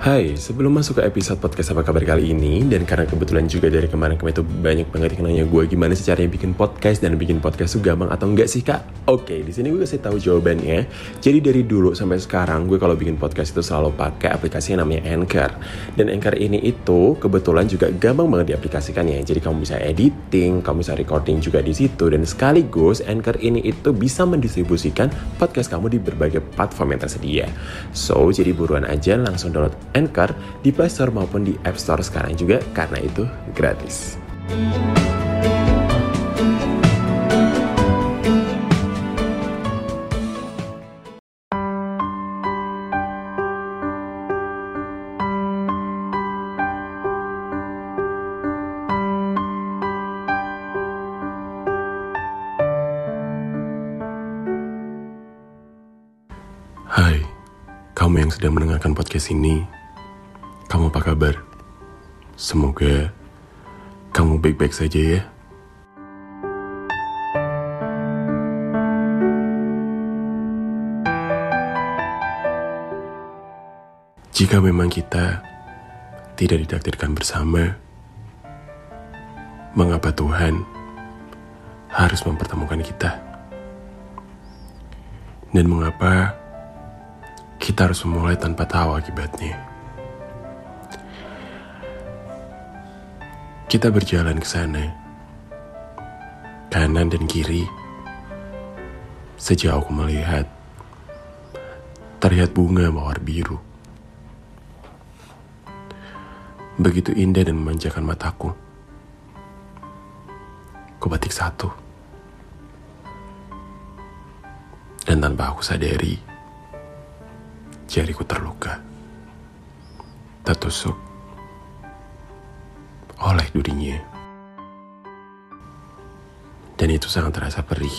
Hai, sebelum masuk ke episode podcast apa kabar kali ini Dan karena kebetulan juga dari kemarin-kemarin itu banyak banget yang nanya gue Gimana sih caranya bikin podcast dan bikin podcast tuh gampang atau enggak sih kak? Oke, di sini gue kasih tahu jawabannya. Jadi dari dulu sampai sekarang gue kalau bikin podcast itu selalu pakai aplikasi yang namanya Anchor. Dan Anchor ini itu kebetulan juga gampang banget diaplikasikannya Jadi kamu bisa editing, kamu bisa recording juga di situ. Dan sekaligus Anchor ini itu bisa mendistribusikan podcast kamu di berbagai platform yang tersedia. So, jadi buruan aja langsung download Anchor di Play Store maupun di App Store sekarang juga karena itu gratis. Hai, kamu yang sedang mendengarkan podcast ini, kamu apa kabar? Semoga kamu baik-baik saja ya. Jika memang kita tidak ditakdirkan bersama, mengapa Tuhan harus mempertemukan kita? Dan mengapa kita harus memulai tanpa tahu akibatnya? Kita berjalan ke sana, kanan dan kiri. Sejauh aku melihat, terlihat bunga mawar biru. Begitu indah dan memanjakan mataku. Kubatik satu. Dan tanpa aku sadari, jariku terluka. Tertusuk oleh durinya. Dan itu sangat terasa perih.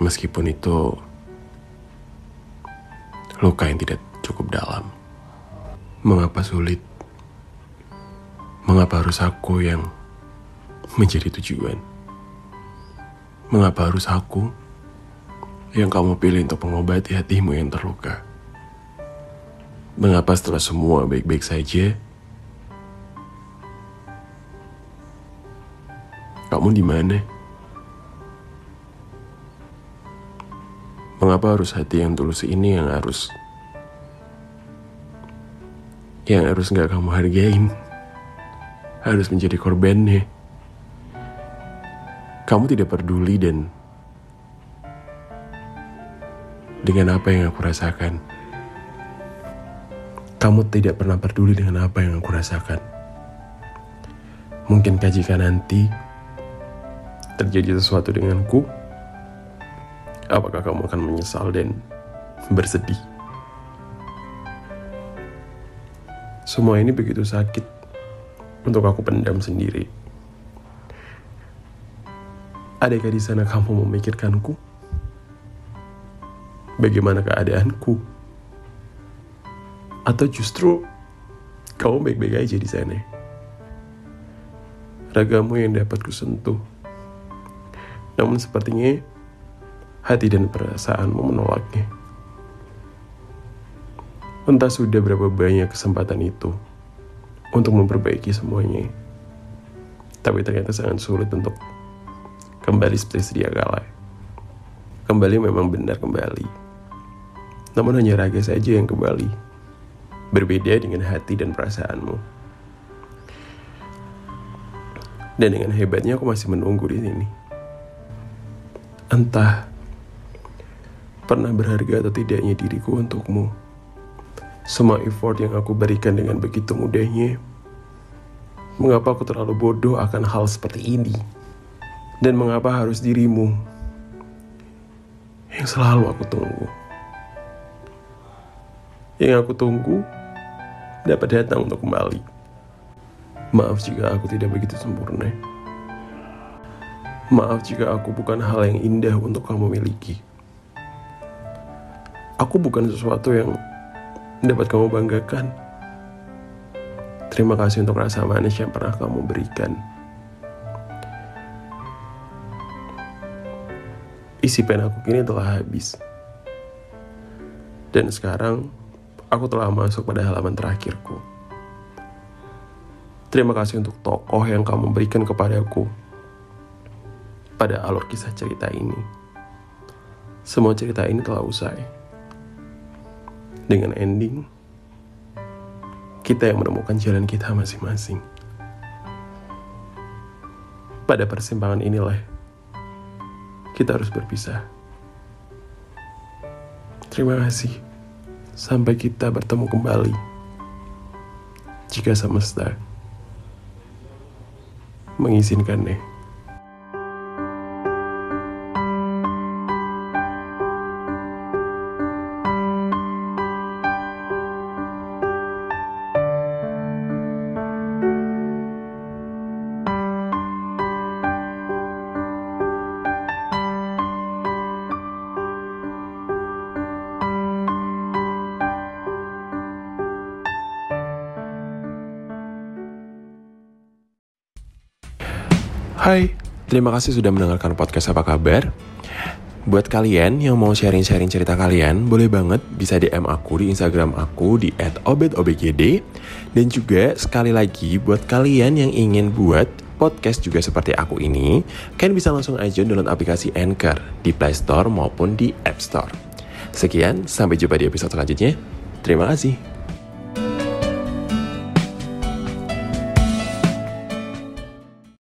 Meskipun itu luka yang tidak cukup dalam. Mengapa sulit? Mengapa harus aku yang menjadi tujuan? Mengapa harus aku yang kamu pilih untuk mengobati hatimu yang terluka? Mengapa setelah semua baik-baik saja, kamu di mana? Mengapa harus hati yang tulus ini yang harus yang harus nggak kamu hargain? Harus menjadi korbannya. Kamu tidak peduli dan dengan apa yang aku rasakan. Kamu tidak pernah peduli dengan apa yang aku rasakan. Mungkinkah jika nanti terjadi sesuatu denganku, apakah kamu akan menyesal dan bersedih? Semua ini begitu sakit untuk aku pendam sendiri. Adakah di sana kamu memikirkanku? Bagaimana keadaanku? Atau justru kamu baik-baik aja di sana? Ragamu yang dapat kusentuh. Namun sepertinya hati dan perasaanmu menolaknya. Entah sudah berapa banyak kesempatan itu untuk memperbaiki semuanya. Tapi ternyata sangat sulit untuk kembali seperti sedia kala. Kembali memang benar kembali. Namun hanya raga saja yang kembali. Berbeda dengan hati dan perasaanmu. Dan dengan hebatnya aku masih menunggu di sini. Entah pernah berharga atau tidaknya diriku untukmu. Semua effort yang aku berikan dengan begitu mudahnya. Mengapa aku terlalu bodoh akan hal seperti ini? Dan mengapa harus dirimu yang selalu aku tunggu? Yang aku tunggu dapat datang untuk kembali. Maaf jika aku tidak begitu sempurna. Maaf jika aku bukan hal yang indah untuk kamu miliki. Aku bukan sesuatu yang dapat kamu banggakan. Terima kasih untuk rasa manis yang pernah kamu berikan. Isi pen aku kini telah habis. Dan sekarang aku telah masuk pada halaman terakhirku. Terima kasih untuk tokoh yang kamu berikan kepadaku pada alur kisah cerita ini. Semua cerita ini telah usai. Dengan ending, kita yang menemukan jalan kita masing-masing. Pada persimpangan inilah, kita harus berpisah. Terima kasih. Sampai kita bertemu kembali. Jika semesta mengizinkannya. Hai, terima kasih sudah mendengarkan podcast apa kabar. Buat kalian yang mau sharing-sharing cerita kalian, boleh banget bisa DM aku di Instagram aku di @obetobgd. Dan juga sekali lagi buat kalian yang ingin buat podcast juga seperti aku ini, kalian bisa langsung aja download aplikasi Anchor di Play Store maupun di App Store. Sekian, sampai jumpa di episode selanjutnya. Terima kasih.